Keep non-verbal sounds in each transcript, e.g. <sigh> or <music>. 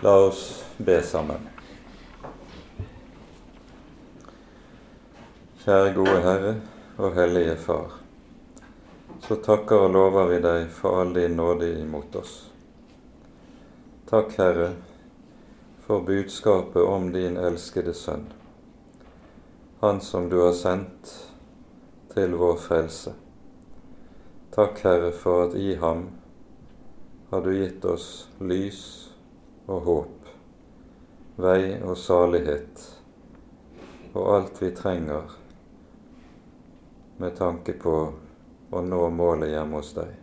La oss be sammen. Kjære gode Herre og Hellige Far. Så takker og lover vi deg for all din nåde imot oss. Takk, Herre, for budskapet om din elskede Sønn, Han som du har sendt til vår frelse. Takk, Herre, for at i ham har du gitt oss lys og håp, vei og salighet og alt vi trenger med tanke på å nå målet hjemme hos deg.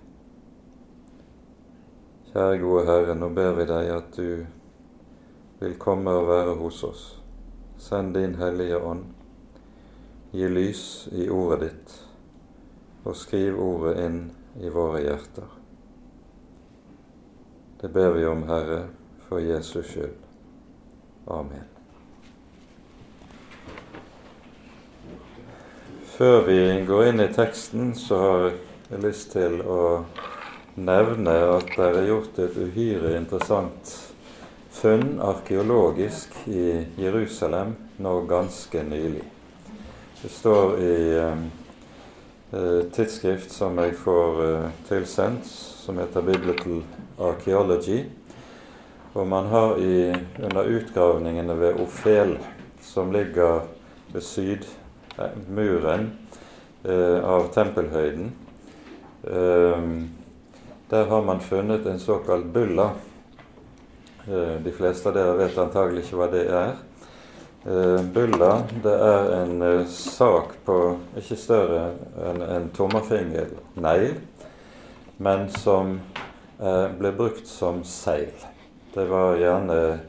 Kjære gode Herre, nå ber vi deg at du vil komme og være hos oss. Send din Hellige Ånd. Gi lys i ordet ditt, og skriv ordet inn i våre hjerter. Det ber vi om, Herre, for Jesus skyld. Amen. Før vi går inn i teksten, så har jeg lyst til å nevne at det er gjort et uhyre interessant funn arkeologisk i Jerusalem nå ganske nylig. Det står i eh, tidsskrift som jeg får eh, tilsendt, som heter Biblical Archaeology. Og man har i, under utgravningene ved Ofel, som ligger ved sydmuren eh, av tempelhøyden, eh, der har man funnet en såkalt bulla. Eh, de fleste av dere vet antagelig ikke hva det er. Eh, bulla det er en eh, sak på ikke større enn en tommelfingernegl, men som eh, ble brukt som seil. Det var gjerne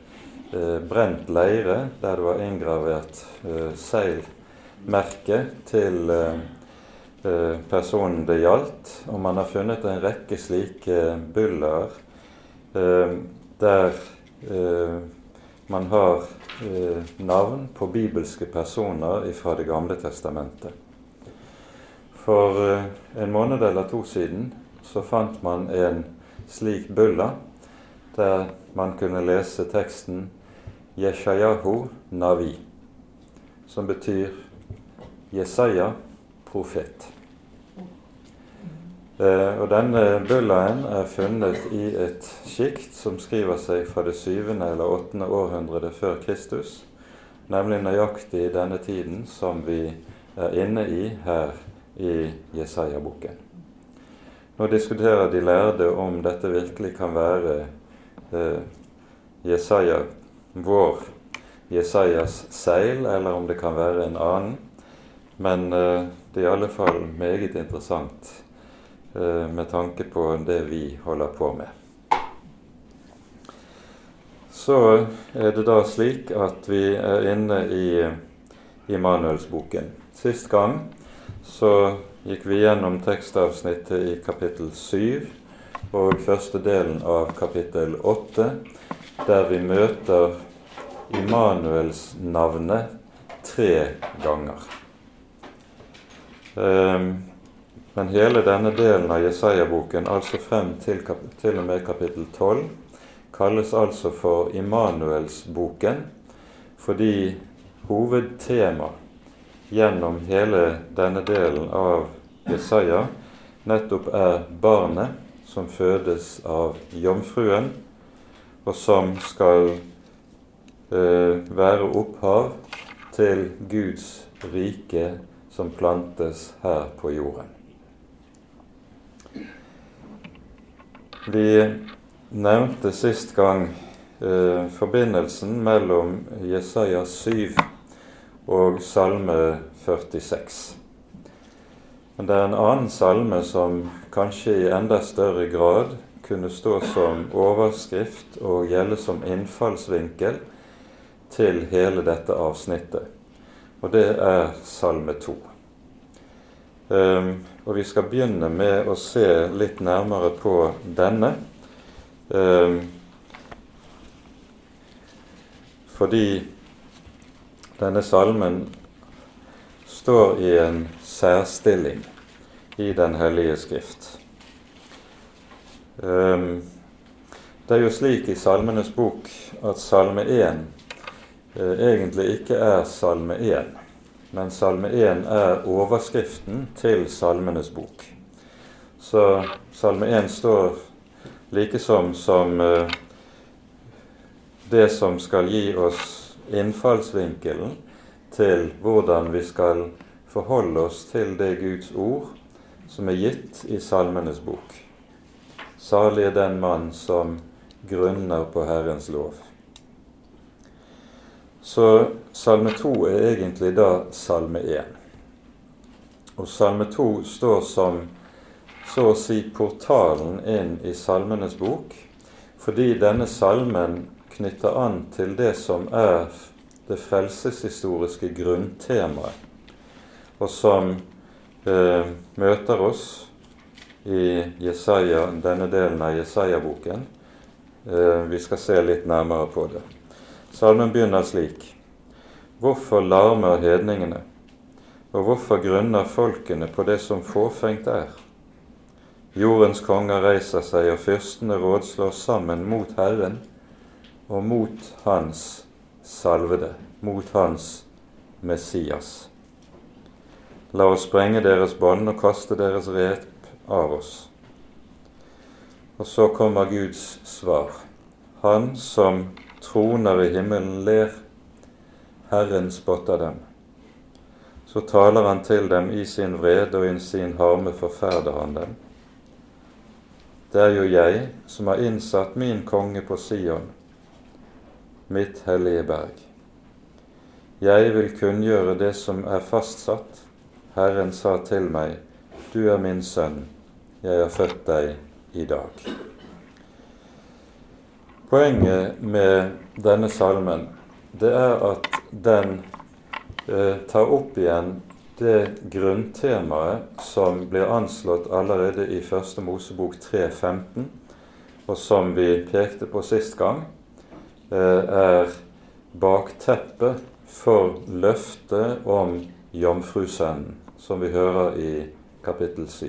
eh, brent leire der det var inngravert eh, seilmerke til eh, personen det gjaldt. Og man har funnet en rekke slike buller der man har navn på bibelske personer fra Det gamle testamentet. For en måned eller to siden så fant man en slik bulla der man kunne lese teksten Yeshayahu Navi, som betyr Jesaja profet. Eh, og Denne bullaen er funnet i et sjikt som skriver seg fra det syvende eller åttende århundret før Kristus, nemlig nøyaktig i denne tiden som vi er inne i her i Jesaja-boken. Nå diskuterer de lærde om dette virkelig kan være eh, Jesaja, vår Jesajas seil, eller om det kan være en annen. Men eh, det er i alle fall meget interessant eh, med tanke på det vi holder på med. Så er det da slik at vi er inne i Immanuelsboken. Sist gang så gikk vi gjennom tekstavsnittet i kapittel 7 og første delen av kapittel 8, der vi møter Immanuels navne tre ganger. Ehm, men hele denne delen av Jesaja-boken, altså frem til, til, og med kapittel 12, kalles altså for Immanuelsboken fordi hovedtema gjennom hele denne delen av Jesaja nettopp er barnet som fødes av jomfruen, og som skal eh, være opphav til Guds rike som plantes her på jorden. Vi nevnte sist gang eh, forbindelsen mellom Jesaja 7 og Salme 46. Men det er en annen salme som kanskje i enda større grad kunne stå som overskrift og gjelde som innfallsvinkel til hele dette avsnittet. Og det er Salme 2. Um, ehm, og vi skal begynne med å se litt nærmere på denne. Um, fordi denne salmen står i en særstilling i Den hellige skrift. Um, Det er jo slik i Salmenes bok at Salme 1 eh, egentlig ikke er Salme 1, men Salme 1 er overskriften til Salmenes bok. Så Salme 1 står likesom som eh, det som skal gi oss innfallsvinkelen til hvordan vi skal forholde oss til det Guds ord som er gitt i Salmenes bok. Salig er den mann som grunner på Herrens lov. Så salme 2 er egentlig da salme 1. Og salme 2 står som så å si portalen inn i Salmenes bok, fordi denne salmen knytter an til det som er det frelseshistoriske grunntemaet, og som eh, møter oss i Jesaja, denne delen av Jesaja-boken. Eh, vi skal se litt nærmere på det. Salmen begynner slik.: Hvorfor larmer hedningene, og hvorfor grunner folkene på det som fåfengt er? Jordens konger reiser seg, og fyrstene rådslår sammen mot Herren og mot Hans salvede, mot Hans Messias. La oss sprenge deres bånd og kaste deres rep av oss. Og så kommer Guds svar. Han som troner i himmelen, ler. Herren spotter dem. Så taler han til dem i sin vrede, og i sin harme forferder han dem. Det er jo jeg som har innsatt min konge på Sion, mitt hellige berg. Jeg vil kunngjøre det som er fastsatt. Herren sa til meg, Du er min sønn, jeg har født deg i dag. Poenget med denne salmen det er at den eh, tar opp igjen det grunntemaet som blir anslått allerede i Første Mosebok 3.15, og som vi pekte på sist gang, Eh, er bakteppet for løftet om jomfrusønnen, som vi hører i kapittel 7.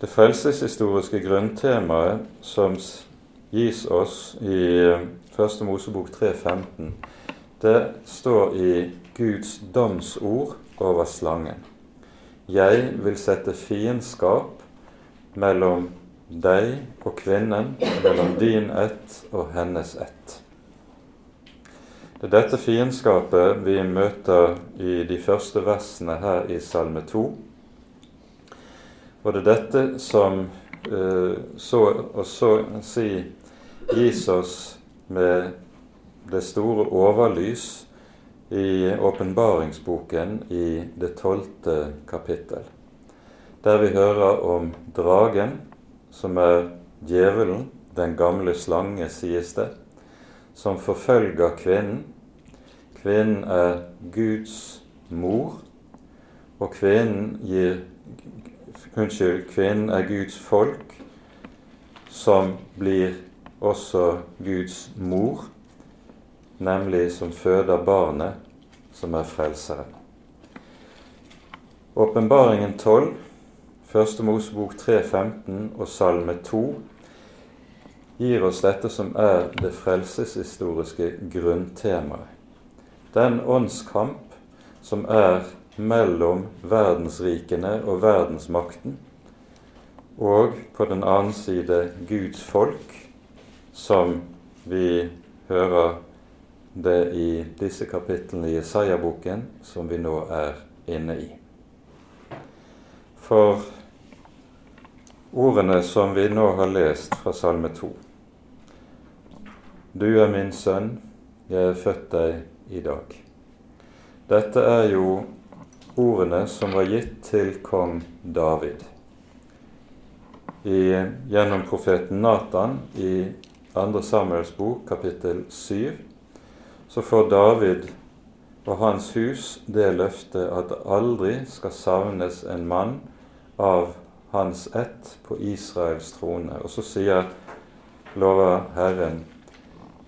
Det frelseshistoriske grunntemaet som gis oss i eh, Første Mosebok 3.15, det står i Guds domsord over slangen. Jeg vil sette fiendskap mellom deg og kvinnen, mellom din ett og hennes ett. Det er dette fiendskapet vi møter i de første versene her i Salme 2. Og det er dette som eh, så å så si gis oss med det store overlys i åpenbaringsboken i det tolvte kapittel, der vi hører om dragen som er djevelen, den gamle slange, sies det, som forfølger kvinnen. Kvinnen er Guds mor, og kvinnen gir Unnskyld, kvinnen er Guds folk, som blir også Guds mor, nemlig som føder barnet, som er frelseren. Åpenbaringen 12 Første Mosebok 3.15 og Salme 2 gir oss dette som er det frelseshistoriske grunntemaet. Den åndskamp som er mellom verdensrikene og verdensmakten, og på den annen side Guds folk, som vi hører det i disse kapitlene i Jesaja-boken som vi nå er inne i. For ordene som vi nå har lest fra Salme 2. Du er min sønn, jeg er født deg i dag. Dette er jo ordene som var gitt til kong David I, gjennom profeten Natan i 2. Samuels bok, kapittel 7, så får David og hans hus det løftet at det aldri skal savnes en mann av hans ett på Israels trone. Og så sier, lover Herren,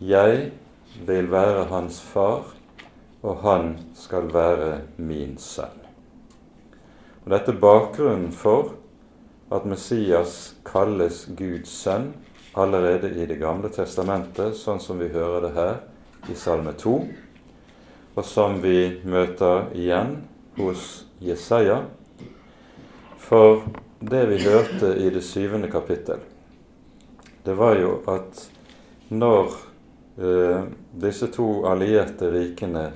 jeg vil være hans far, og han skal være min sønn. Og Dette er bakgrunnen for at Messias kalles Guds sønn allerede i Det gamle testamentet, sånn som vi hører det her i Salme 2, og som vi møter igjen hos Jesaja. For det vi hørte i det syvende kapittel, det var jo at når disse to allierte rikene,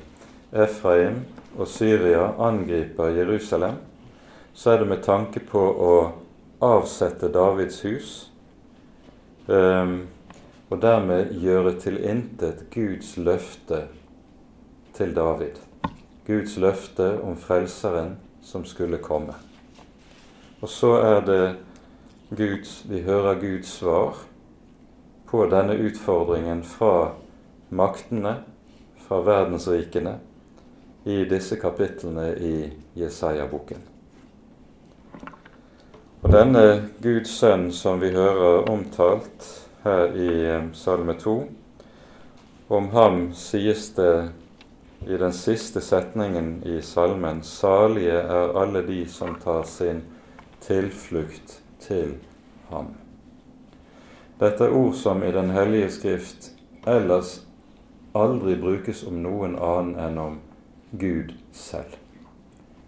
Efraim og Syria, angriper Jerusalem, så er det med tanke på å avsette Davids hus um, og dermed gjøre til intet Guds løfte til David. Guds løfte om Frelseren som skulle komme. Og så er det Guds, vi hører Guds svar på denne utfordringen fra maktene, fra verdensrikene, i disse kapitlene i Jesaja-boken. Og denne Guds sønn som vi hører omtalt her i eh, Salme 2, om ham sies det i den siste setningen i salmen Salige er alle de som tar sin tilflukt til ham. Dette er ord som i Den hellige skrift ellers aldri brukes om noen annen enn om Gud selv.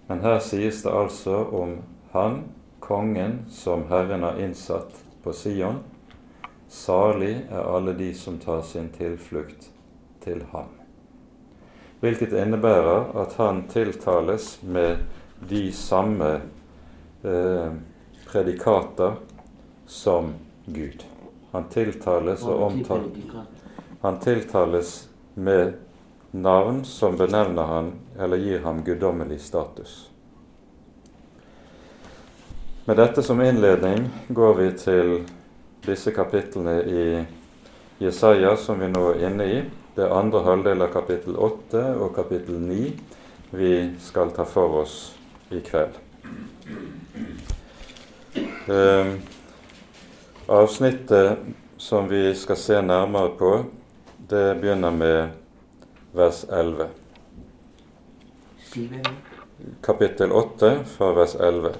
Men her sies det altså om Han kongen som Herren har innsatt på Sion. Salig er alle de som tar sin tilflukt til ham. Hvilket innebærer at han tiltales med de samme eh, predikater som Gud. Han tiltales og omtales Han tiltales med navn som benevner han eller gir ham guddommelig status. Med dette som innledning går vi til disse kapitlene i Jesaja som vi nå er inne i. Det er andre halvdel av kapittel 8 og kapittel 9 vi skal ta for oss i kveld. Eh, avsnittet som vi skal se nærmere på, det begynner med vers 11. Kapittel 8 fra vers 11.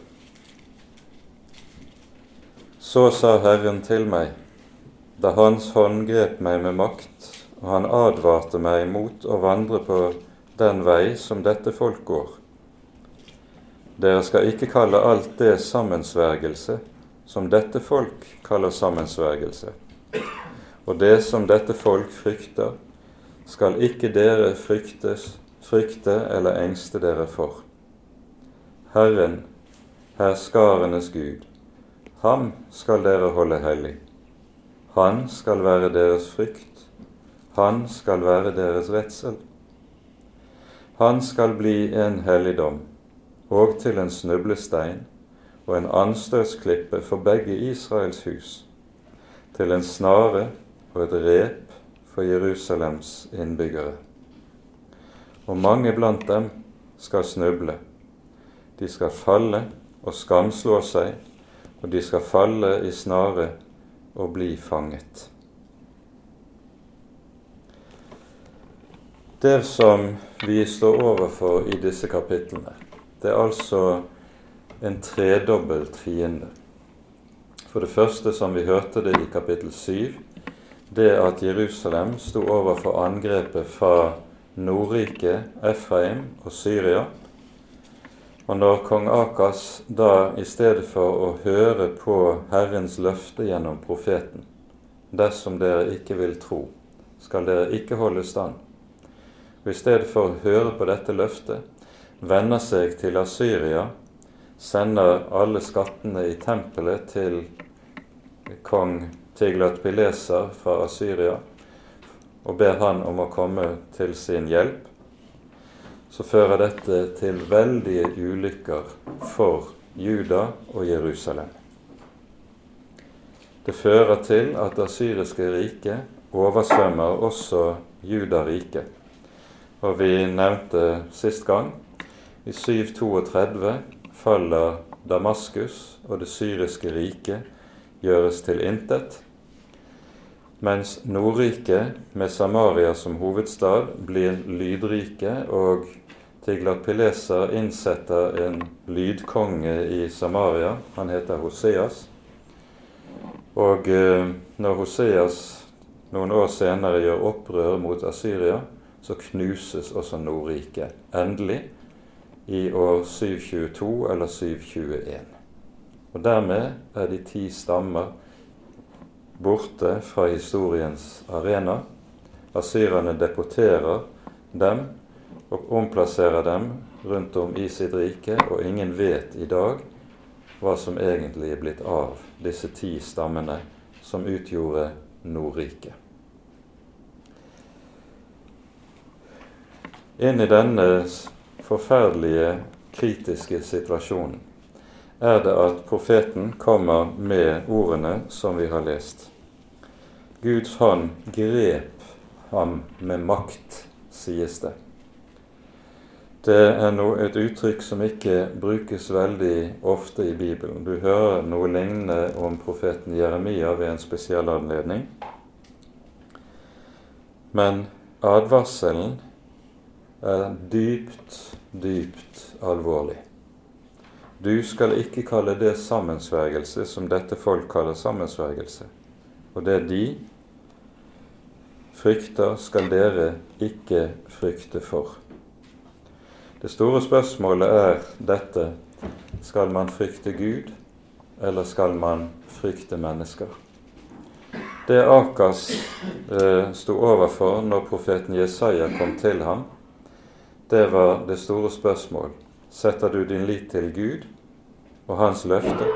Så sa Herren til meg, da Hans hånd grep meg med makt, og han advarte meg mot å vandre på den vei som dette folk går. Dere skal ikke kalle alt det sammensvergelse som dette folk kaller sammensvergelse. Og det som dette folk frykter, skal ikke dere fryktes, frykte eller engste dere for. Herren, herskarenes Gud, Ham skal dere holde hellig. Han skal være deres frykt. Han skal være deres redsel. Han skal bli en helligdom og til en snublestein og en anstøtsklippe for begge Israels hus, til en snare og et rep for Jerusalems innbyggere. Og mange blant dem skal snuble. De skal falle og skamslå seg og de skal falle i snare og bli fanget. Det som vi står overfor i disse kapitlene, det er altså en tredobbelt fiende. For det første, som vi hørte det i kapittel 7, det at Jerusalem sto overfor angrepet fra Nordriket, Efraim og Syria, og når kong Akas da i stedet for å høre på Herrens løfte gjennom profeten Dersom dere ikke vil tro, skal dere ikke holde stand. Og i stedet for å høre på dette løftet, vender seg til Asyria, sender alle skattene i tempelet til kong Tiglat Pileser fra Asyria og ber han om å komme til sin hjelp så fører dette til veldige ulykker for Juda og Jerusalem. Det fører til at det syriske riket oversvømmer også Juda-riket. Og vi nevnte sist gang i 732 faller Damaskus, og det syriske riket gjøres til intet, mens Nordriket, med Samaria som hovedstad, blir lydrike og Tiglat-Pileser innsetter en lydkonge i Samaria. Han heter Hoseas. Og eh, når Hoseas noen år senere gjør opprør mot Asyria, så knuses også Nordriket endelig i år 722 eller 721. Og dermed er de ti stammer borte fra historiens arena. Asyrerne deporterer dem og omplasserer dem rundt om i sitt rike, og ingen vet i dag hva som egentlig er blitt av disse ti stammene som utgjorde Nordriket. Inn i denne forferdelige, kritiske situasjonen er det at profeten kommer med ordene som vi har lest. Guds hånd grep ham med makt, sies det. Det er noe, et uttrykk som ikke brukes veldig ofte i Bibelen. Du hører noe lignende om profeten Jeremia ved en spesiell anledning. Men advarselen er dypt, dypt alvorlig. Du skal ikke kalle det sammensvergelse som dette folk kaller sammensvergelse. Og det de frykter, skal dere ikke frykte for. Det store spørsmålet er dette skal man frykte Gud, eller skal man frykte mennesker? Det Akas eh, sto overfor når profeten Jesaja kom til ham, det var det store spørsmål. Setter du din lit til Gud og hans løfte,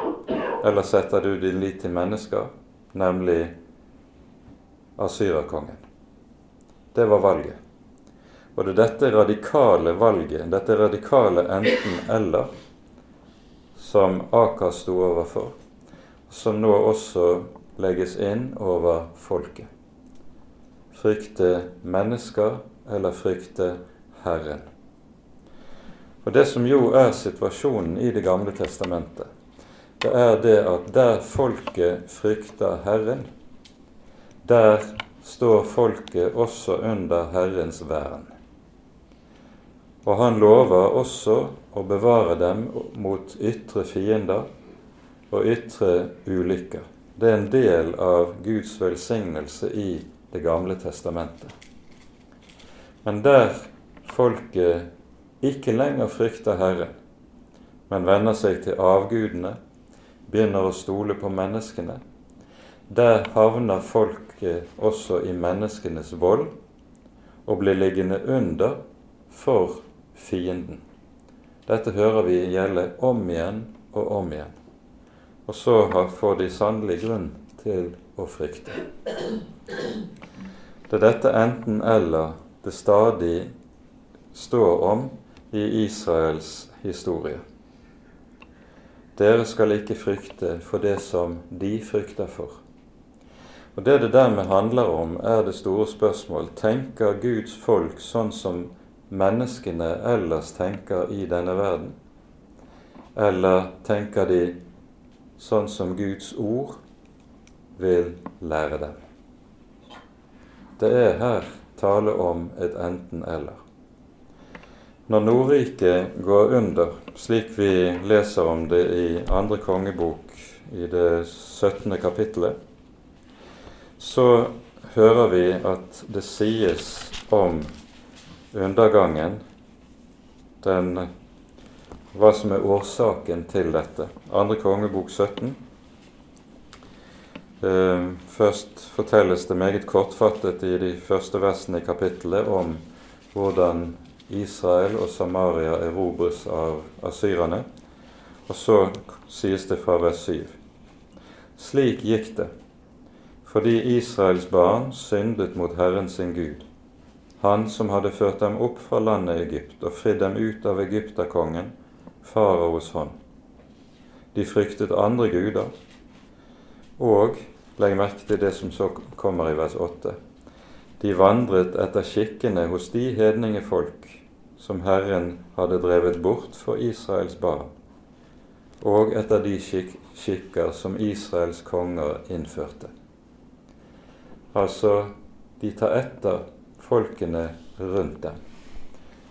eller setter du din lit til mennesker, nemlig asyrakongen? Det var valget. Og det er dette radikale valget, dette radikale enten-eller, som Akas sto overfor, som nå også legges inn over folket. Frykte mennesker eller frykte Herren. Og Det som jo er situasjonen i Det gamle testamentet, det er det at der folket frykter Herren, der står folket også under Herrens vern. Og han lover også å bevare dem mot ytre fiender og ytre ulykker. Det er en del av Guds velsignelse i Det gamle testamentet. Men der folket ikke lenger frykter Herren, men vender seg til avgudene, begynner å stole på menneskene, der havner folket også i menneskenes vold og blir liggende under for fienden. Dette hører vi gjelde om igjen og om igjen. Og så får de sannelig grunn til å frykte. Det er dette enten-eller det stadig står om i Israels historie. Dere skal ikke frykte for det som de frykter for. Og Det det dermed handler om, er det store spørsmål. Tenker Guds folk sånn som menneskene ellers tenker i denne verden? Eller tenker de sånn som Guds ord vil lære dem? Det er her tale om et enten-eller. Når Nordriket går under, slik vi leser om det i andre kongebok i det 17. kapittelet, så hører vi at det sies om undergangen, den, hva som er årsaken til dette. Andre kongebok 17. Eh, først fortelles det meget kortfattet i de første versene i kapittelet om hvordan Israel og Samaria erobres av asyrerne. Og så sies det fra vers 7. Slik gikk det fordi Israels barn syndet mot Herren sin Gud, Han som hadde ført dem opp fra landet Egypt og fridd dem ut av egypterkongen, faraos hånd. De fryktet andre guder, og legg merke til det som så kommer i vers 8. De vandret etter skikkene hos de hedningefolk som Herren hadde drevet bort for Israels barn, og etter de skik skikker som Israels konger innførte. Altså, de tar etter folkene rundt dem.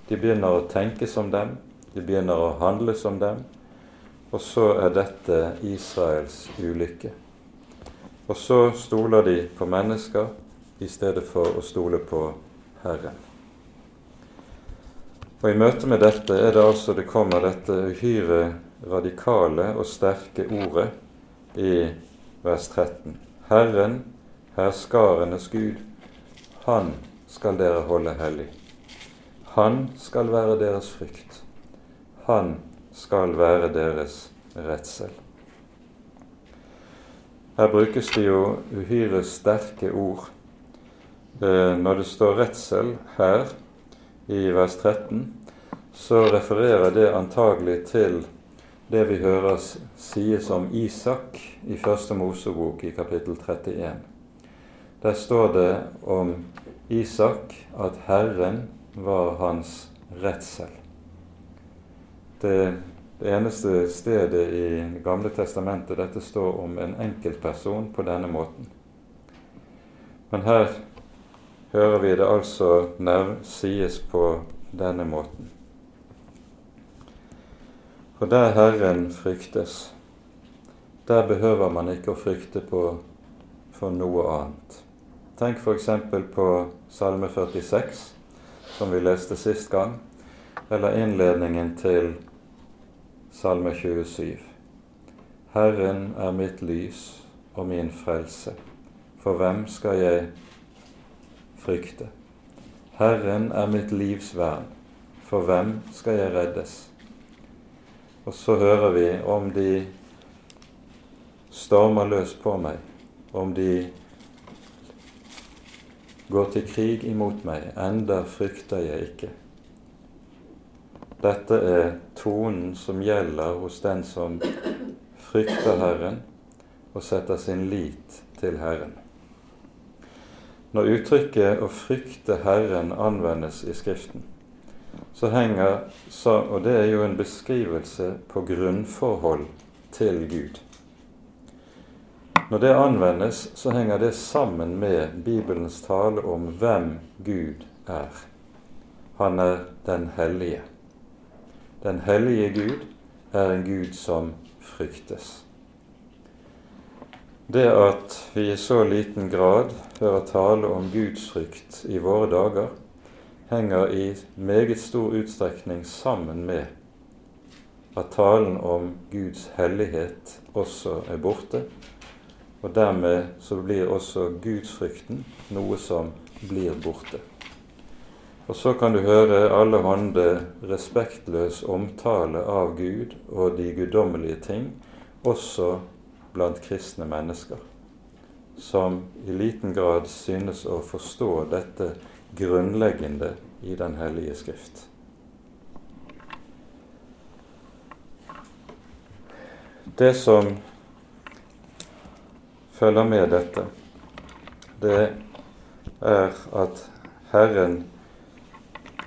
de begynner å tenke som dem, de begynner å handle som dem, og så er dette Israels ulykke. Og så stoler de på mennesker i stedet for å stole på Herren. Og I møte med dette er det altså det kommer dette uhyre radikale og sterke ordet i vers 13. Herren, herskarenes Gud, Han skal dere holde hellig. Han skal være deres frykt. Han skal være deres redsel. Her brukes det jo uhyre sterke ord. Eh, når det står redsel her i vers 13, så refererer det antagelig til det vi hører sies om Isak i Første Mosebok i kapittel 31. Der står det om Isak at Herren var hans redsel. Det det eneste stedet i Gamle testamentet dette står om en enkeltperson på denne måten. Men her hører vi det altså sies på denne måten. For der Herren fryktes, der behøver man ikke å frykte på for noe annet. Tenk f.eks. på Salme 46, som vi leste sist gang, eller innledningen til Salme 27. Herren er mitt lys og min frelse. For hvem skal jeg frykte? Herren er mitt livs vern. For hvem skal jeg reddes? Og så hører vi om de stormer løs på meg, om de går til krig imot meg, enda frykter jeg ikke. Dette er tonen som gjelder hos den som frykter Herren og setter sin lit til Herren. Når uttrykket 'å frykte Herren' anvendes i Skriften, så henger Og det er jo en beskrivelse på grunnforhold til Gud. Når det anvendes, så henger det sammen med Bibelens tale om hvem Gud er. Han er den hellige. Den hellige Gud er en Gud som fryktes. Det at vi i så liten grad hører tale om gudsfrykt i våre dager, henger i meget stor utstrekning sammen med at talen om Guds hellighet også er borte, og dermed så blir også gudsfrykten noe som blir borte. Og så kan du høre allehånde respektløs omtale av Gud og de guddommelige ting, også blant kristne mennesker, som i liten grad synes å forstå dette grunnleggende i Den hellige Skrift. Det som følger med dette, det er at Herren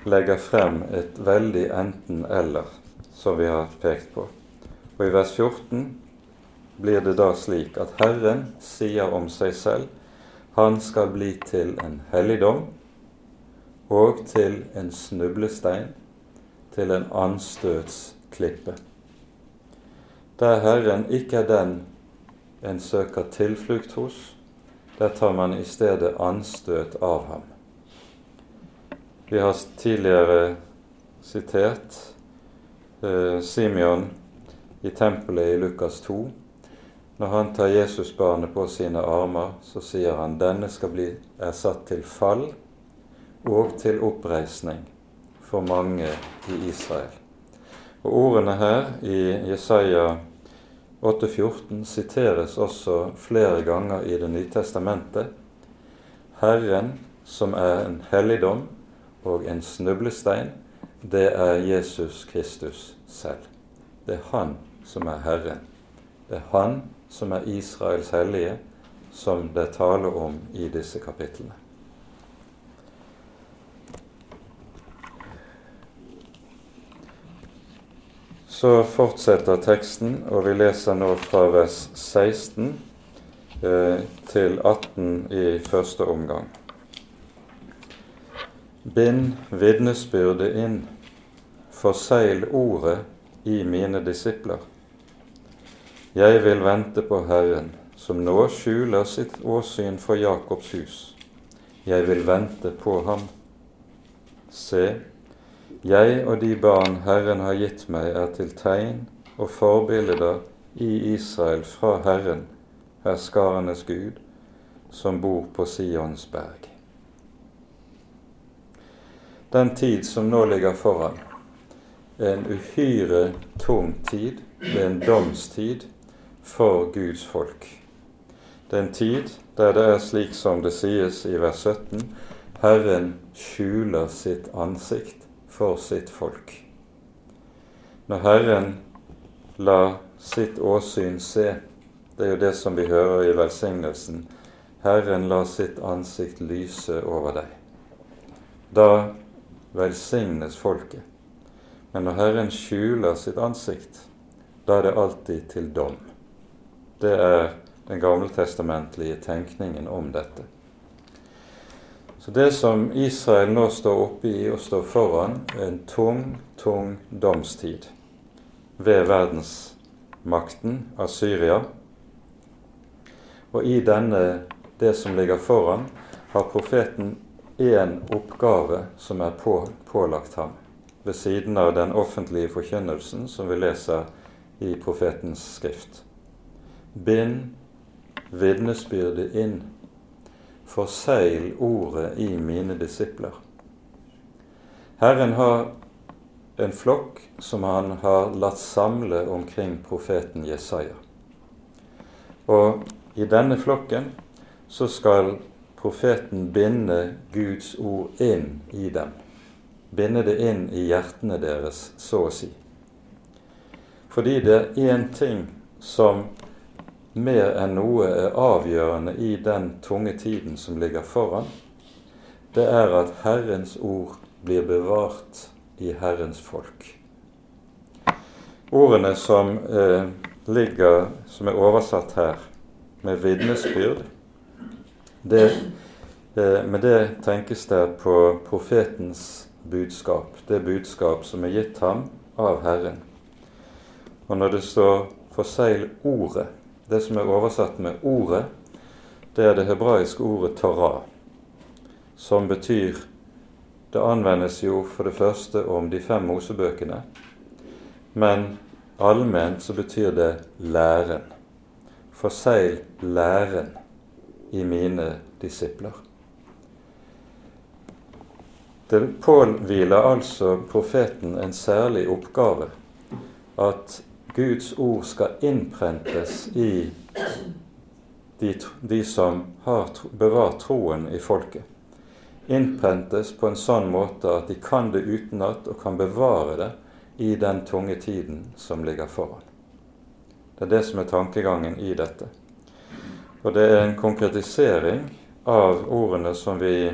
legger frem et veldig enten-eller, som vi har pekt på. Og i vers 14 blir det da slik at Herren sier om seg selv han skal bli til en helligdom og til en snublestein, til en anstøtsklippe. Der Herren ikke er den en søker tilflukt hos, der tar man i stedet anstøt av ham. Vi har tidligere sitert eh, Simeon i tempelet i Lukas 2. Når han tar Jesusbarnet på sine armer, så sier han denne skal bli, er satt til fall og til oppreisning for mange i Israel. Og Ordene her i Jesaja 8,14 siteres også flere ganger i Det nye testamentet. Herren, som er en helligdom, og en snublestein, det er Jesus Kristus selv. Det er Han som er Herren. Det er Han som er Israels hellige, som det taler om i disse kapitlene. Så fortsetter teksten, og vi leser nå fra vers 16 eh, til 18 i første omgang. bind vitnesbyrdet inn, forsegl ordet i mine disipler. Jeg vil vente på Herren, som nå skjuler sitt åsyn for Jakobs hus. Jeg vil vente på ham. Se, jeg og de barn Herren har gitt meg, er til tegn og forbilder i Israel fra Herren, herskarenes Gud, som bor på Sions berg. Den tid som nå ligger foran, er en uhyre tung tid, det er en domstid for Guds folk. Det er en tid der det er slik som det sies i vers 17, Herren skjuler sitt ansikt for sitt folk. Når Herren lar sitt åsyn se, det er jo det som vi hører i velsignelsen, Herren lar sitt ansikt lyse over deg. Da velsignes folket. Men når Herren skjuler sitt ansikt, da er det alltid til dom. Det er den gammeltestamentlige tenkningen om dette. Så det som Israel nå står oppe i og står foran, er en tung, tung domstid ved verdensmakten av Syria. Og i denne, det som ligger foran, har profeten én oppgave som er på, pålagt ham, ved siden av den offentlige forkynnelsen som vi leser i profetens skrift. Bind vitnesbyrdet inn, forsegl ordet i mine disipler. Herren har en flokk som han har latt samle omkring profeten Jesaja. Og i denne flokken så skal profeten binde Guds ord inn i dem. Binde det inn i hjertene deres, så å si. Fordi det er én ting som mer enn noe er avgjørende i den tunge tiden som ligger foran, det er at Herrens ord blir bevart i Herrens folk. Ordene som eh, ligger, som er oversatt her, med vitnesbyrd, det, eh, med det tenkes det på profetens budskap, det budskap som er gitt ham av Herren. Og når det står 'forsegl ordet', det som er oversatt med 'ordet', det er det hebraiske ordet 'torah', som betyr Det anvendes jo for det første om de fem Mosebøkene, men allment så betyr det læren. Forsegl læren i mine disipler. Det påhviler altså profeten en særlig oppgave at Guds ord skal innprentes i de, de som har bevart troen i folket. Innprentes på en sånn måte at de kan det utenat og kan bevare det i den tunge tiden som ligger foran. Det er det som er tankegangen i dette. Og det er en konkretisering av ordene som vi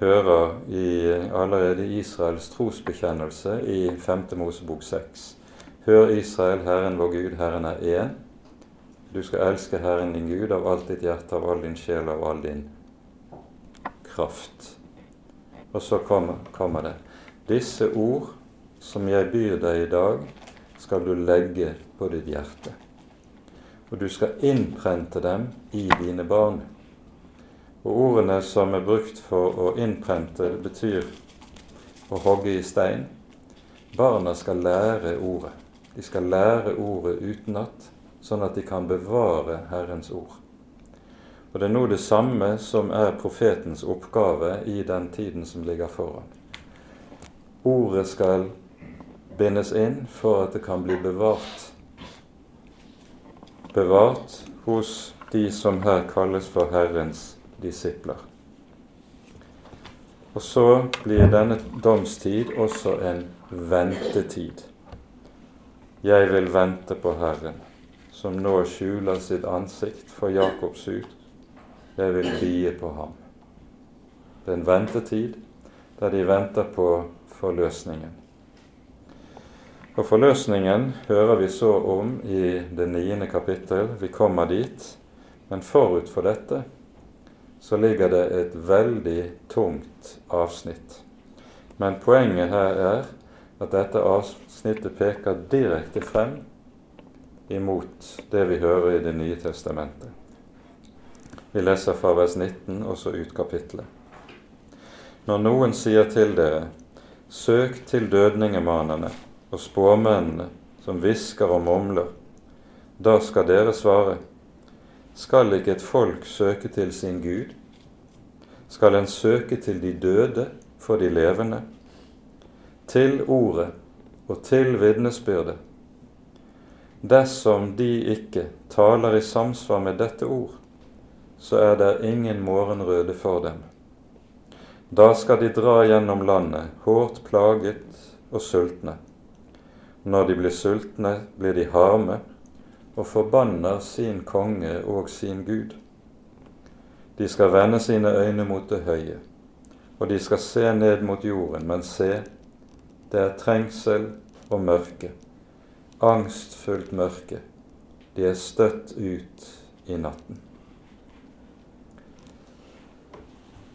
hører i, allerede i Israels trosbekjennelse i 5. Mosebok 6. Hør Israel, Herren vår Gud, Herren er én. Du skal elske Herren din Gud av alt ditt hjerte, av all din sjel, av all din kraft. Og så kommer, kommer det. Disse ord som jeg byr deg i dag, skal du legge på ditt hjerte. Og du skal innprente dem i dine barn. Og ordene som er brukt for å innprente, betyr å hogge i stein. Barna skal lære ordet. De skal lære ordet utenat, sånn at de kan bevare Herrens ord. Og Det er nå det samme som er profetens oppgave i den tiden som ligger foran. Ordet skal bindes inn for at det kan bli bevart. Bevart hos de som her kalles for Herrens disipler. Og så blir denne domstid også en ventetid. Jeg vil vente på Herren, som nå skjuler sitt ansikt for Jakobs hus. Jeg vil bie på ham. Det er en ventetid der de venter på forløsningen. Og Forløsningen hører vi så om i det niende kapittel. Vi kommer dit. Men forut for dette så ligger det et veldig tungt avsnitt Men poenget her er at dette avsnittet peker direkte frem imot det vi hører i Det nye testamentet. Vi leser fra vers 19 og så ut kapitlet. Når noen sier til dere, søk til dødningemanene og spåmennene som hvisker og mumler, da skal dere svare, skal ikke et folk søke til sin Gud? Skal en søke til de døde for de levende? Til ordet og til vitnesbyrdet. Dersom de ikke taler i samsvar med dette ord, så er det ingen morgenrøde for dem. Da skal de dra gjennom landet, hårdt plaget og sultne. Når de blir sultne, blir de harme og forbanner sin konge og sin Gud. De skal vende sine øyne mot det høye, og de skal se ned mot jorden, men se, det er trengsel og mørke, angstfullt mørke. De er støtt ut i natten.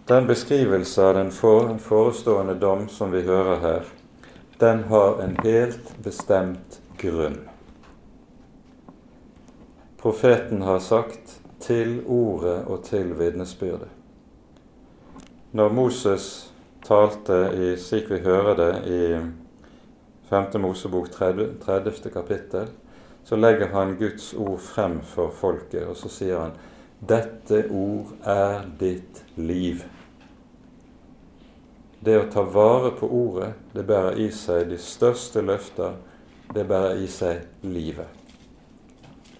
Den beskrivelse av den forestående dom som vi hører her, den har en helt bestemt grunn. Profeten har sagt 'til ordet og til vitnesbyrdet'. Når Moses talte, i, slik vi hører det i 5. Mosebok 30, 30. kapittel, så legger han Guds ord frem for folket, og så sier han 'Dette ord er ditt liv'. Det å ta vare på ordet, det bærer i seg de største løfter. Det bærer i seg livet.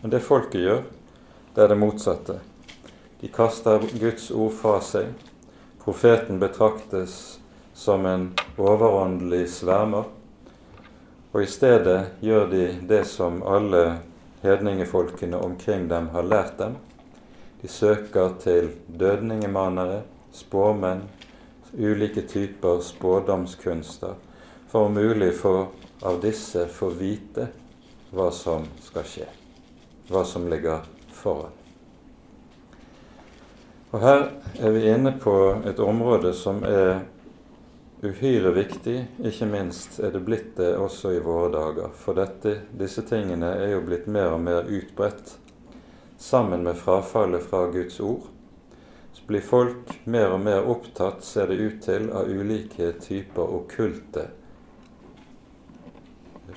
Men det folket gjør, det er det motsatte. De kaster Guds ord fra seg. Profeten betraktes som en overåndelig svermer. Og i stedet gjør de det som alle hedningefolkene omkring dem har lært dem. De søker til dødningemanere, spåmenn, ulike typer spådomskunster, for om mulig for av disse få vite hva som skal skje, hva som ligger foran. Og Her er vi inne på et område som er uhyre viktig, ikke minst er det blitt det også i våre dager. For dette, disse tingene er jo blitt mer og mer utbredt. Sammen med frafallet fra Guds ord blir folk mer og mer opptatt, ser det ut til, av ulike typer okkulte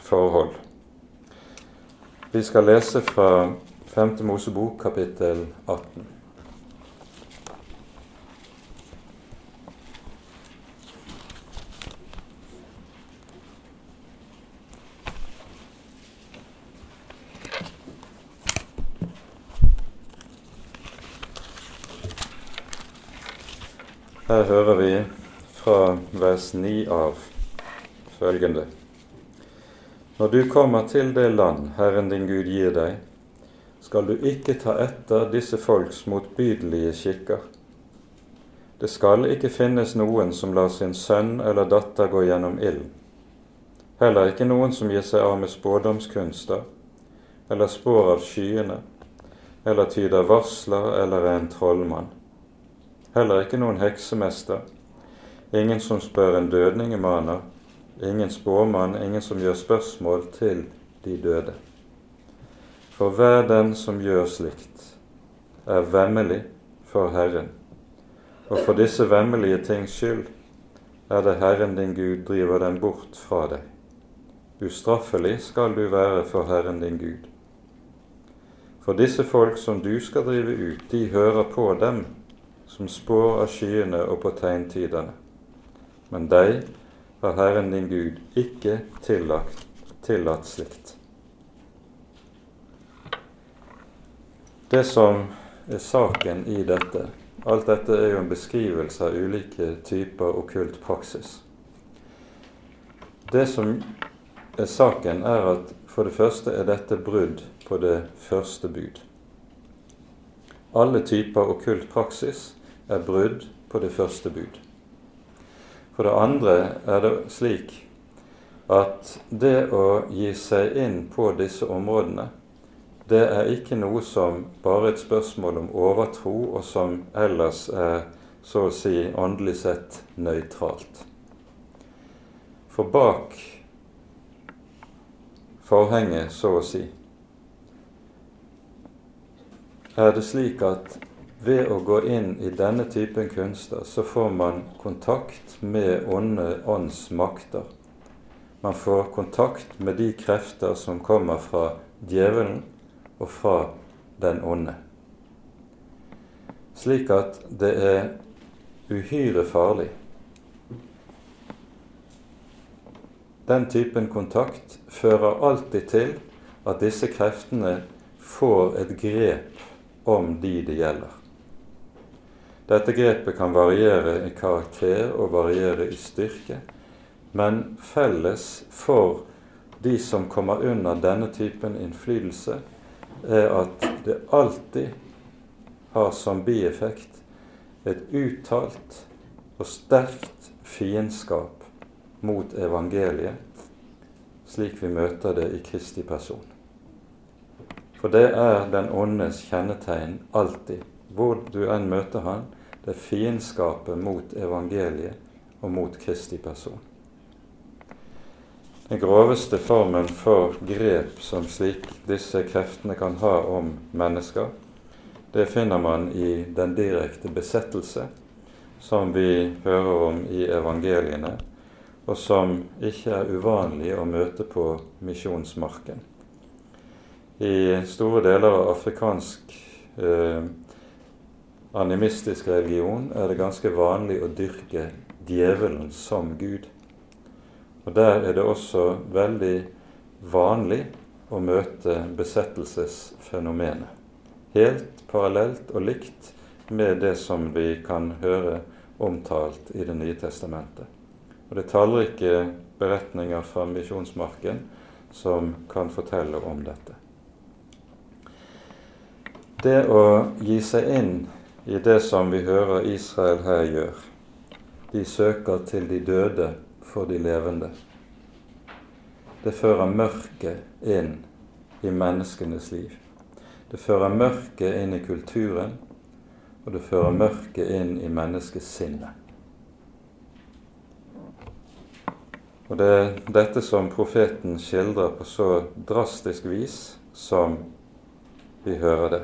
forhold. Vi skal lese fra 5. Mosebok kapittel 18. Her hører vi fra vers 9 av følgende. Når du kommer til det land Herren din Gud gir deg, skal du ikke ta etter disse folks motbydelige skikker. Det skal ikke finnes noen som lar sin sønn eller datter gå gjennom ilden. Heller ikke noen som gir seg av med spådomskunster, eller spår av skyene, eller tyder varsler eller er en trollmann heller ikke noen heksemester, ingen som spør en dødningemaner, ingen spåmann, ingen som gjør spørsmål til de døde. For hver den som gjør slikt, er vemmelig for Herren, og for disse vemmelige tings skyld er det Herren din Gud driver dem bort fra deg. Ustraffelig skal du være for Herren din Gud. For disse folk som du skal drive ut, de hører på dem som spår av skyene og på tegntidene. Men deg har Herren din Gud ikke tillagt, tillatt slikt. Det som er saken i dette Alt dette er jo en beskrivelse av ulike typer okkult praksis. Det som er saken, er at for det første er dette brudd på det første bud. Alle typer okkult praksis er brudd på det første bud. For det andre er det slik at det å gi seg inn på disse områdene, det er ikke noe som bare et spørsmål om overtro, og som ellers er så å si åndelig sett nøytralt. For bak forhenget, så å si, er det slik at ved å gå inn i denne typen kunster, så får man kontakt med onde ånds makter. Man får kontakt med de krefter som kommer fra djevelen og fra den onde. Slik at det er uhyre farlig. Den typen kontakt fører alltid til at disse kreftene får et grep om de det gjelder. Dette grepet kan variere i karakter og variere i styrke, men felles for de som kommer under denne typen innflytelse, er at det alltid har som bieffekt et uttalt og sterkt fiendskap mot evangeliet, slik vi møter det i Kristi person. For det er den åndes kjennetegn alltid, hvor du enn møter han, det er fiendskapet mot evangeliet og mot Kristi person. Den groveste formen for grep som slik disse kreftene kan ha om mennesker, det finner man i den direkte besettelse som vi hører om i evangeliene, og som ikke er uvanlig å møte på misjonsmarken. I store deler av afrikansk eh, animistisk religion er det ganske vanlig å dyrke djevelen som Gud. Og Der er det også veldig vanlig å møte besettelsesfenomenet helt parallelt og likt med det som vi kan høre omtalt i Det nye testamentet. Og Det er tallrike beretninger fra misjonsmarken som kan fortelle om dette. Det å gi seg inn i det som vi hører Israel her gjør, de søker til de døde for de levende. Det fører mørket inn i menneskenes liv. Det fører mørket inn i kulturen, og det fører mørket inn i menneskesinnet. Og det er dette som profeten skildrer på så drastisk vis som vi hører det.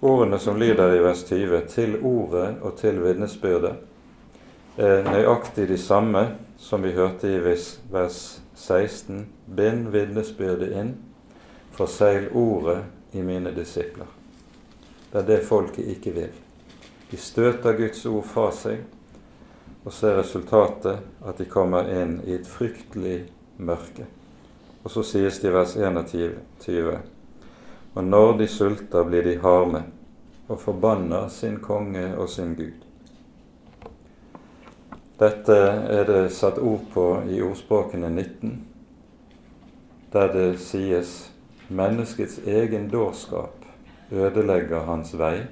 Ordene som lyder i vers 20, 'til ordet og til vitnesbyrdet', er nøyaktig de samme som vi hørte i vers 16. 'Bind vitnesbyrdet inn, forsegl ordet i mine disipler. Det er det folket ikke vil. De støter Guds ord fra seg, og så er resultatet at de kommer inn i et fryktelig mørke. Og så sies det i vers 21.: Og når de sulter, blir de harme og forbanner sin konge og sin Gud. Dette er det satt ord på i ordspråkene 19, der det sies Menneskets egen dårskap ødelegger hans vei,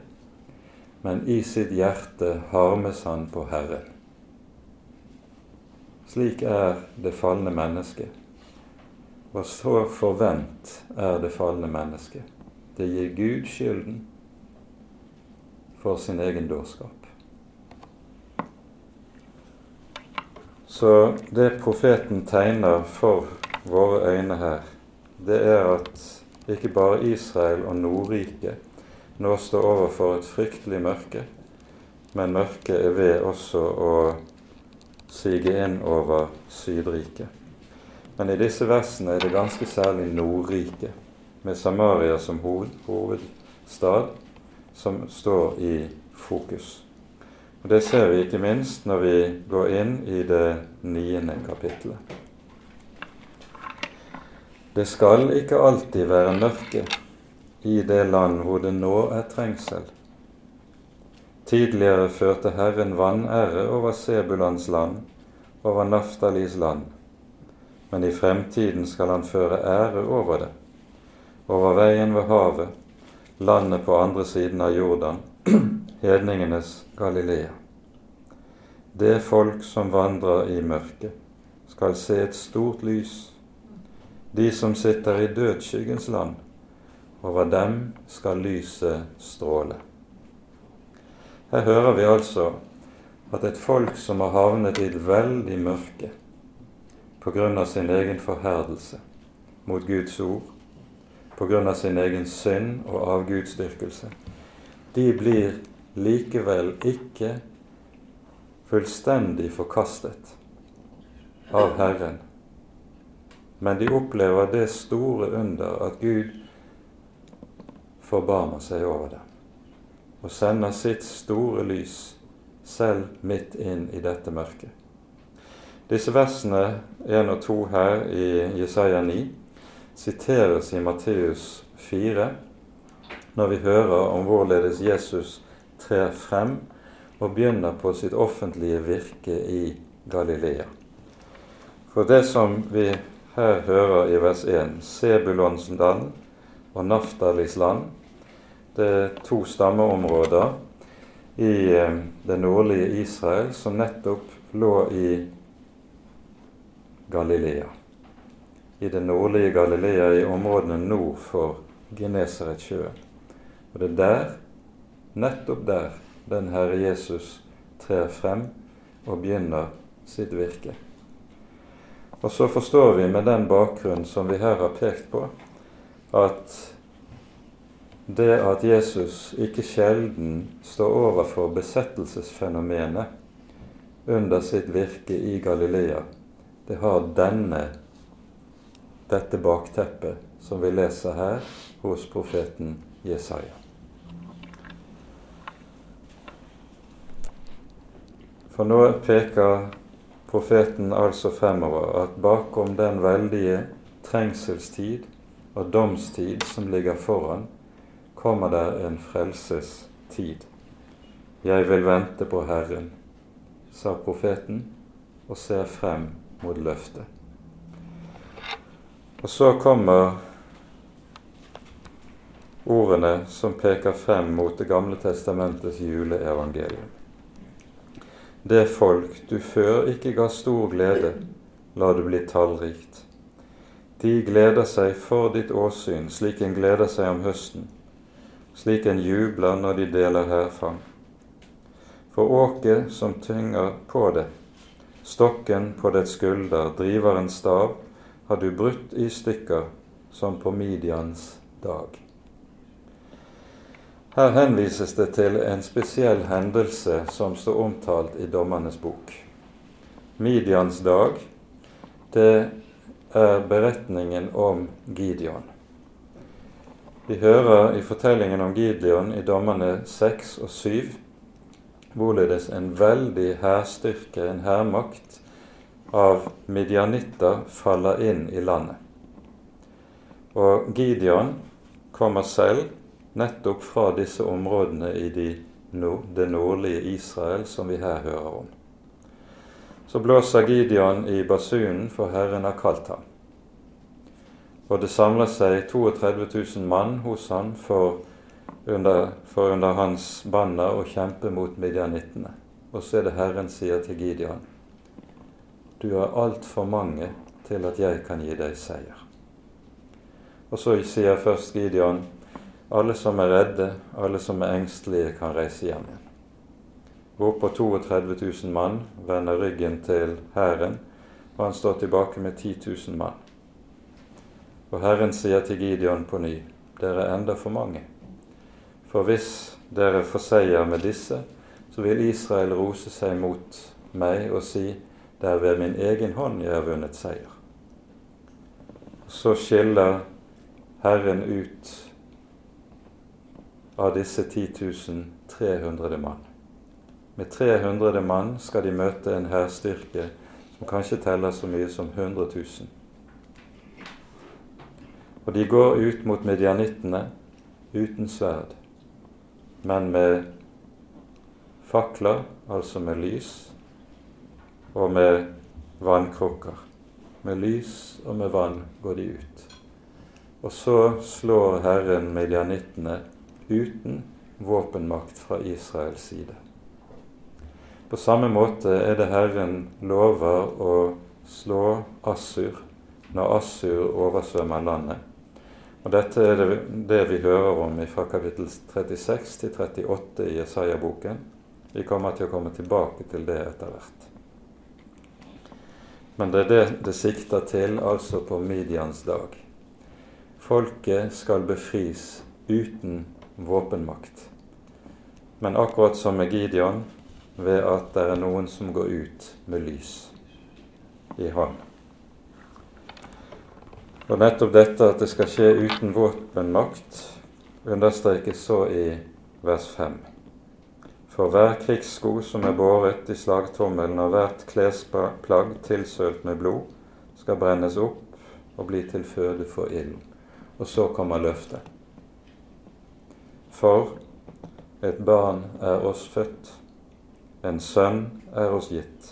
men i sitt hjerte harmes han på Herren. Slik er det falne mennesket. Og så forvent er det falne mennesket. Det gir Gud skylden for sin egen dårskap. Så det profeten tegner for våre øyne her, det er at ikke bare Israel og Nordriket nå står overfor et fryktelig mørke, men mørket er ved også å sige inn over Sydriket. Men i disse versene er det ganske særlig Nordriket, med Samaria som hovedstad, som står i fokus. Og Det ser vi ikke minst når vi går inn i det niende kapittelet. Det skal ikke alltid være mørke i det land hvor det nå er trengsel. Tidligere førte Herren vanære over Sebulans land, over Naftalis land, men i fremtiden skal han føre ære over det, over veien ved havet, landet på andre siden av Jordan, <clears throat> hedningenes Galilea. Det folk som vandrer i mørket, skal se et stort lys de som sitter i dødsskyggens land, over dem skal lyset stråle. Her hører vi altså at et folk som har havnet i et veldig mørke, på grunn av sin egen forherdelse mot Guds ord, på grunn av sin egen synd og avgudsdyrkelse, de blir likevel ikke fullstendig forkastet av Herren, men de opplever det store under at Gud forbarmer seg over dem og sender sitt store lys selv midt inn i dette mørket. Disse versene 1 og 2 her i Jesaja 9 siteres i Matteus 4 når vi hører om hvorledes Jesus trer frem og begynner på sitt offentlige virke i Galilea. For det som vi her hører i vers 1, Sebulons og Naftalis land, det er to stammeområder i eh, det nordlige Israel som nettopp lå i Galilea. I det nordlige Galilea, i områdene nord for Genesaretsjøen. Og det er der, nettopp der, den Herre Jesus trer frem og begynner sitt virke. Og så forstår vi med den bakgrunn som vi her har pekt på, at det at Jesus ikke sjelden står overfor besettelsesfenomenet under sitt virke i Galilea, det har denne, dette bakteppet som vi leser her hos profeten Jesaja. For nå peker profeten altså fremover at bakom den veldige trengselstid og domstid som ligger foran, kommer der en frelsestid. Jeg vil vente på Herren, sa profeten, og ser frem mot løftet. Og så kommer ordene som peker frem mot Det gamle testamentets juleevangelium. Det folk du før ikke ga stor glede, la det bli tallrikt. De gleder seg for ditt åsyn, slik en gleder seg om høsten, slik en jubler når de deler hærfang. For åket som tynger på det, stokken på dets skulder, driver en stav, har du brutt i stykker som på Midians dag. Her henvises det til en spesiell hendelse som står omtalt i Dommernes bok. Midians dag, det er beretningen om Gideon. Vi hører i fortellingen om Gideon i Dommerne 6 og 7 hvorledes en veldig hærstyrke, en hærmakt, av midjanitter faller inn i landet. Og Gideon kommer selv nettopp fra disse områdene i de, det nordlige Israel som vi her hører om. Så blåser Gideon i basunen, for Herren har kalt ham. Og det samler seg 32 000 mann hos han for under, for under hans banner å kjempe mot midjanittene. Og så er det Herren sier til Gideon, du er altfor mange til at jeg kan gi deg seier. Og så sier først Gideon, alle som er redde, alle som er engstelige, kan reise hjem igjen. Hvorpå 32 000 mann vender ryggen til hæren, og han står tilbake med 10 000 mann. Og Herren sier til Gideon på ny, dere er enda for mange. For hvis dere får seier med disse, så vil Israel rose seg mot meg og si, det er ved min egen hånd jeg har vunnet seier. Så skiller Herren ut av disse 10 300 mann. Med 300 mann skal de møte en hærstyrke som kanskje teller så mye som 100 000. Og de går ut mot medianittene uten sverd, men med fakler, altså med lys, og med vannkrukker. Med lys og med vann går de ut. Og så slår Herren medianittene uten våpenmakt fra Israels side. På samme måte er det Herren lover å slå Assur når Assur oversvømmer landet. Og Dette er det, det vi hører om fra kapittel 36 til 38 i Jesaja-boken. Vi kommer til å komme tilbake til det etter hvert. Men det er det det sikter til, altså på Midians dag. Folket skal befris uten våpenmakt. Men akkurat som med Gideon, ved at det er noen som går ut med lys i hånd. Og nettopp dette at det skal skje uten våpenmakt, understrekes så i vers 5. For hver krigssko som er båret i slagtommelen, og hvert klesplagg tilsølt med blod, skal brennes opp og bli til føde for ilden. Og så kommer løftet. For et barn er oss født, en sønn er oss gitt.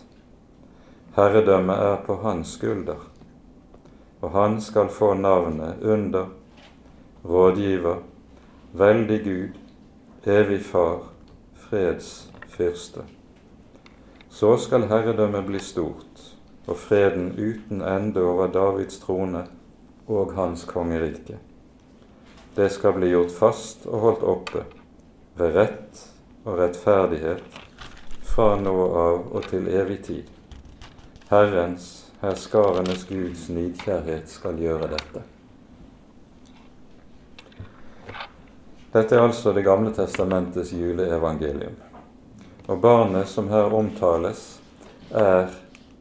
Herredømmet er på hans skulder, og han skal få navnet under, rådgiver, veldig Gud, evig Far, Fredsfyrste. Så skal herredømmet bli stort, og freden uten ende over Davids trone og hans kongerike. Det skal bli gjort fast og holdt oppe ved rett og rettferdighet fra nå av og til evig tid. Herrens, herskarenes Guds nidkjærhet skal gjøre dette. Dette er altså Det gamle testamentets juleevangelium. Og barnet som her omtales, er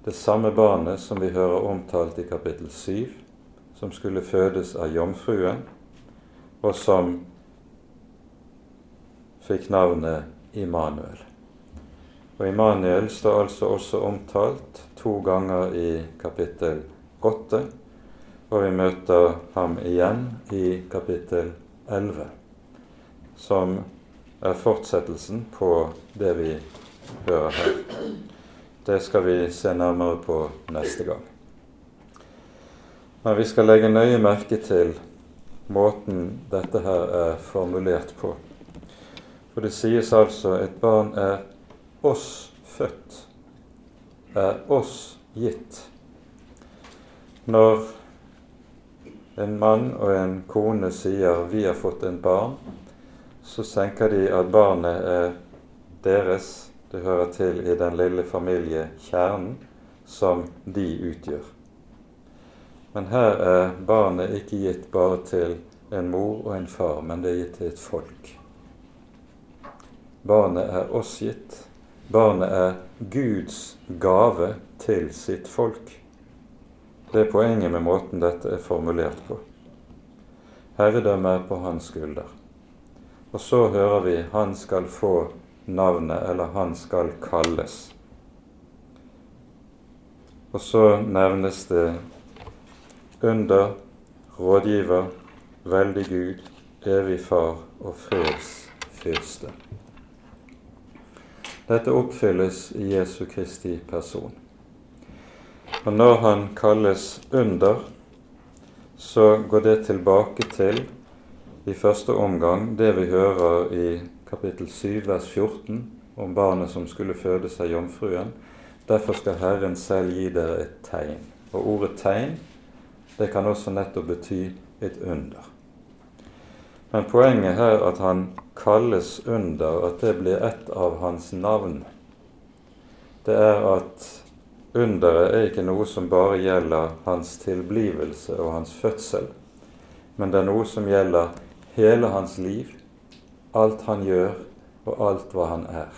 det samme barnet som vi hører omtalt i kapittel 7, som skulle fødes av jomfruen, og som fikk navnet Immanuel. Og Immanuel står altså også omtalt to ganger i kapittel 8, og vi møter ham igjen i kapittel 11 som er fortsettelsen på det vi hører her. Det skal vi se nærmere på neste gang. Men vi skal legge nøye merke til måten dette her er formulert på. For det sies altså et barn er oss født, er oss gitt. Når en mann og en kone sier 'vi har fått en barn', så tenker de at barnet er deres, det hører til i den lille familiekjernen som de utgjør. Men her er barnet ikke gitt bare til en mor og en far, men det er gitt til et folk. Barnet er oss gitt. Barnet er Guds gave til sitt folk. Det er poenget med måten dette er formulert på. Herredømmet er på hans skulder. Og så hører vi 'han skal få navnet', eller 'han skal kalles'. Og så nevnes det under, rådgiver, veldig Gud, evig Far og freds fyrste. Dette oppfylles i Jesu Kristi person. Og når han kalles under, så går det tilbake til i første omgang det vi hører i kapittel 7 vers 14 om barnet som skulle føde seg jomfruen. Derfor skal Herren selv gi dere et tegn. Og ordet tegn det kan også nettopp bety et under. Men poenget her at han kalles under, at det blir et av hans navn, det er at underet er ikke noe som bare gjelder hans tilblivelse og hans fødsel, men det er noe som gjelder hele hans liv, alt han gjør, og alt hva han er.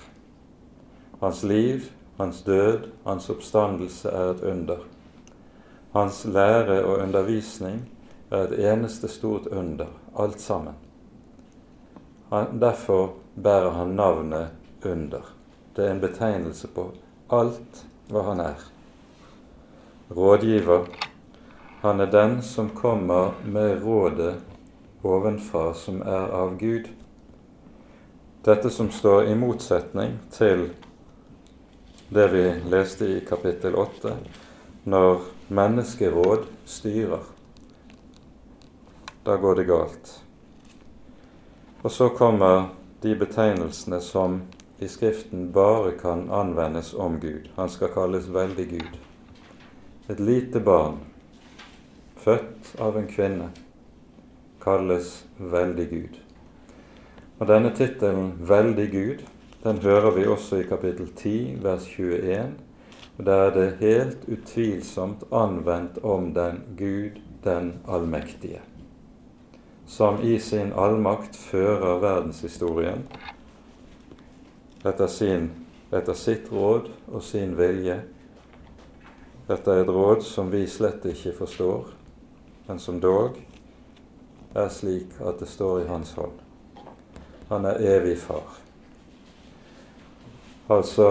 Hans liv, hans død, hans oppstandelse er et under. Hans lære og undervisning er et eneste stort under, alt sammen. Han, derfor bærer han navnet under. Det er en betegnelse på alt hva han er. Rådgiver. Han er den som kommer med rådet ovenfra som er av Gud. Dette som står i motsetning til det vi leste i kapittel 8, når menneskeråd styrer. Da går det galt. Og så kommer de betegnelsene som i Skriften bare kan anvendes om Gud. Han skal kalles veldig Gud. Et lite barn, født av en kvinne kalles Veldig Gud. Og Denne tittelen Veldig Gud den hører vi også i kapittel 10, vers 21, Og Der er det helt utvilsomt anvendt om den Gud den allmektige, som i sin allmakt fører verdenshistorien etter, sin, etter sitt råd og sin vilje, etter et råd som vi slett ikke forstår, men som dog er slik at det står i hans hånd. Han er evig far. Altså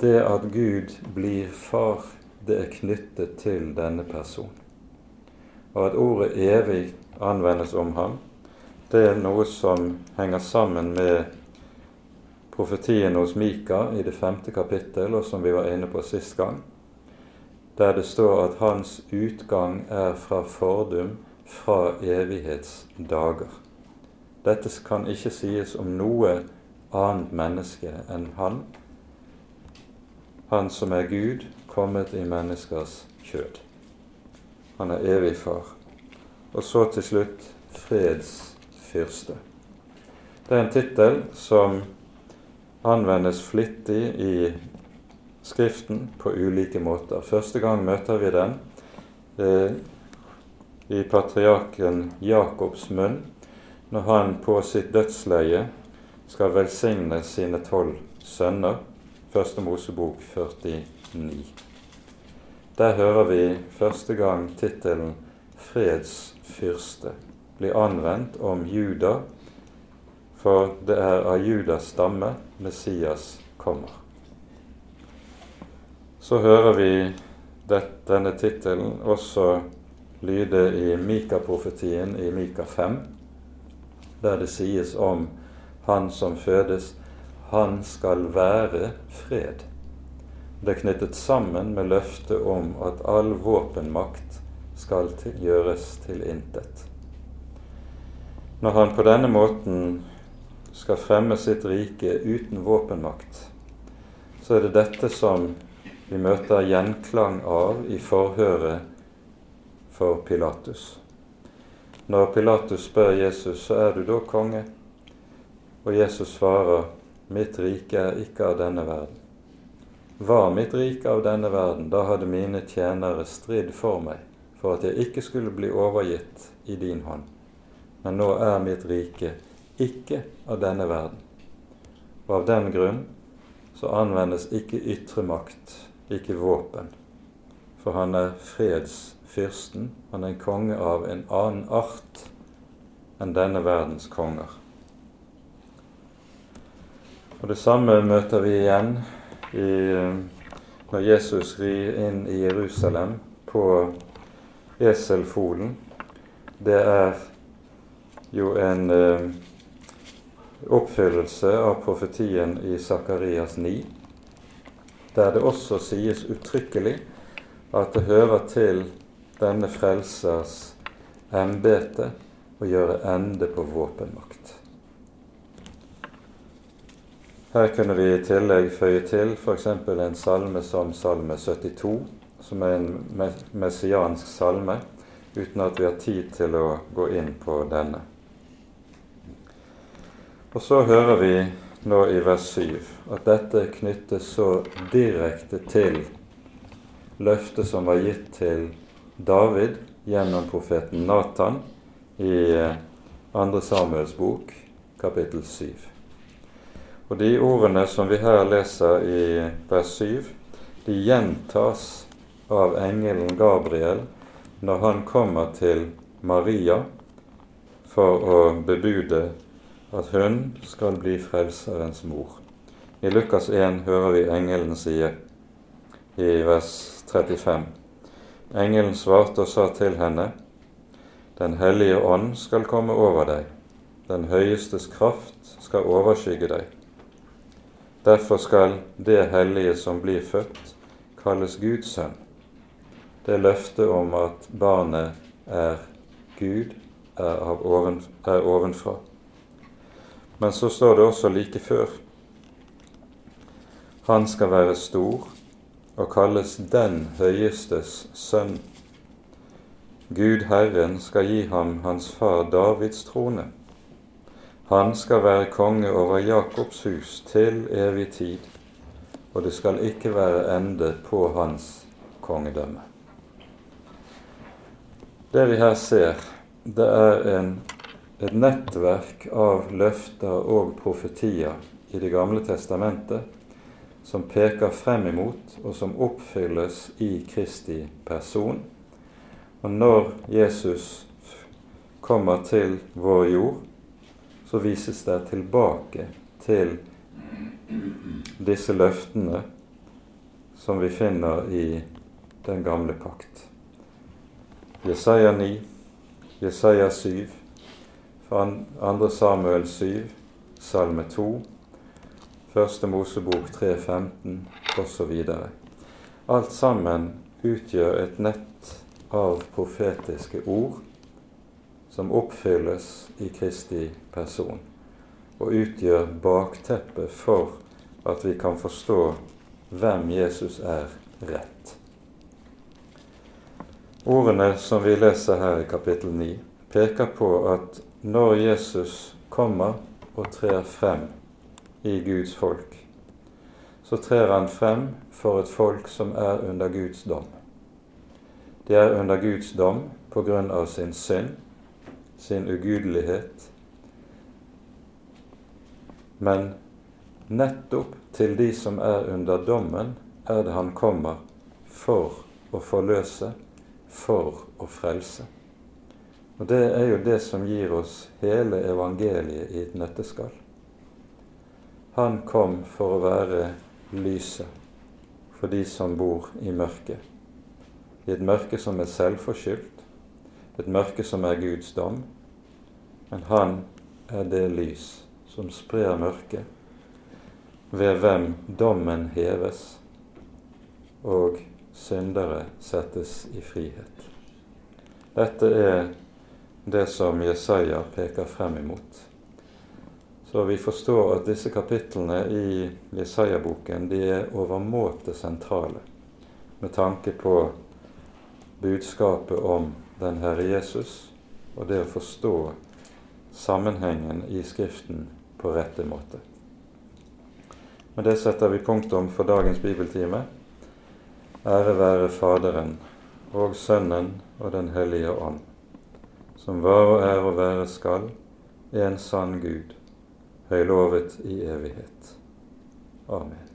det at Gud blir far, det er knyttet til denne person. Og at ordet 'evig' anvendes om ham, det er noe som henger sammen med profetien hos Mika i det femte kapittel, og som vi var inne på sist gang, der det står at hans utgang er fra fordum, fra evighetsdager. Dette kan ikke sies om noe annet menneske enn han, han som er Gud, kommet i menneskers kjød. Han er evig far. Og så til slutt fredsfyrste. Det er en tittel som anvendes flittig i Skriften på ulike måter. Første gang møter vi den eh, i patriarken Jakobs munn når han på sitt dødsleie skal velsigne sine tolv sønner. Første Mosebok 49. Der hører vi første gang tittelen 'Fredsfyrste' bli anvendt om Juda, for det er av Judas stamme Messias kommer så hører vi denne tittelen også lyde i Mika-profetien i Mika 5, der det sies om Han som fødes, han skal være fred. Det er knyttet sammen med løftet om at all våpenmakt skal til, gjøres til intet. Når han på denne måten skal fremme sitt rike uten våpenmakt, så er det dette som vi møter gjenklang av i forhøret for Pilatus. Når Pilatus spør Jesus, så er du da konge? Og Jesus svarer, mitt rike er ikke av denne verden. Var mitt rike av denne verden, da hadde mine tjenere stridd for meg, for at jeg ikke skulle bli overgitt i din hånd. Men nå er mitt rike ikke av denne verden. Og av den grunn så anvendes ikke ytre makt ikke våpen. For han er fredsfyrsten. Han er en konge av en annen art enn denne verdens konger. Og Det samme møter vi igjen i, når Jesus rir inn i Jerusalem på eselfolen. Det er jo en eh, oppfyllelse av profetien i Sakarias 9 der det også sies uttrykkelig at det hører til denne frelsers embete å gjøre ende på våpenmakt. Her kunne vi i tillegg føye til f.eks. en salme som Salme 72, som er en messiansk salme, uten at vi har tid til å gå inn på denne. Og så hører vi nå i vers 7 at dette knyttes så direkte til løftet som var gitt til David gjennom profeten Natan i 2. Eh, Samuels bok, kapittel 7. Og de ordene som vi her leser i vers 7, de gjentas av engelen Gabriel når han kommer til Maria for å bebude at hun skal bli Frelserens mor. I Lukas 1 hører vi engelen sie i vers 35. Engelen svarte og sa til henne, Den hellige ånd skal komme over deg, den høyestes kraft skal overskygge deg. Derfor skal det hellige som blir født, kalles Guds sønn. Det løftet om at barnet er Gud, er, oven, er ovenfra. Men så står det også like før Han skal være stor og kalles Den høyestes sønn. Gud Herren skal gi ham hans far Davids trone. Han skal være konge over Jakobs hus til evig tid, og det skal ikke være ende på hans kongedømme. Det vi her ser, det er en, et nettverk av løfter og profetier i Det gamle testamentet som peker frem imot, og som oppfylles i Kristi person. Og når Jesus kommer til vår jord, så vises det tilbake til disse løftene som vi finner i den gamle pakt. Jesaja 9, Jesaja 7, 2. Samuel 7, Salme 2, 1. Mosebok 3.15 osv. Alt sammen utgjør et nett av profetiske ord som oppfylles i Kristi person, og utgjør bakteppet for at vi kan forstå hvem Jesus er rett. Ordene som vi leser her i kapittel 9, peker på at når Jesus kommer og trer frem i Guds folk, så trer han frem for et folk som er under Guds dom. De er under Guds dom på grunn av sin synd, sin ugudelighet. Men nettopp til de som er under dommen, er det han kommer for å forløse for å frelse. Og Det er jo det som gir oss hele evangeliet i et nøtteskall. Han kom for å være lyset for de som bor i mørket. I et mørke som er selvforskyldt, et mørke som er Guds dom. Men han er det lys som sprer mørket, ved hvem dommen heves og syndere settes i frihet. Dette er det som Jesaja peker frem imot. Så vi forstår at disse kapitlene i Jesaja-boken de er overmåte sentrale med tanke på budskapet om den Herre Jesus og det å forstå sammenhengen i Skriften på rette måte. Med det setter vi punktum for dagens bibeltime. Ære være Faderen og Sønnen og Den hellige ånd, som var og er og være skal, en sann Gud, høylovet i evighet. Amen.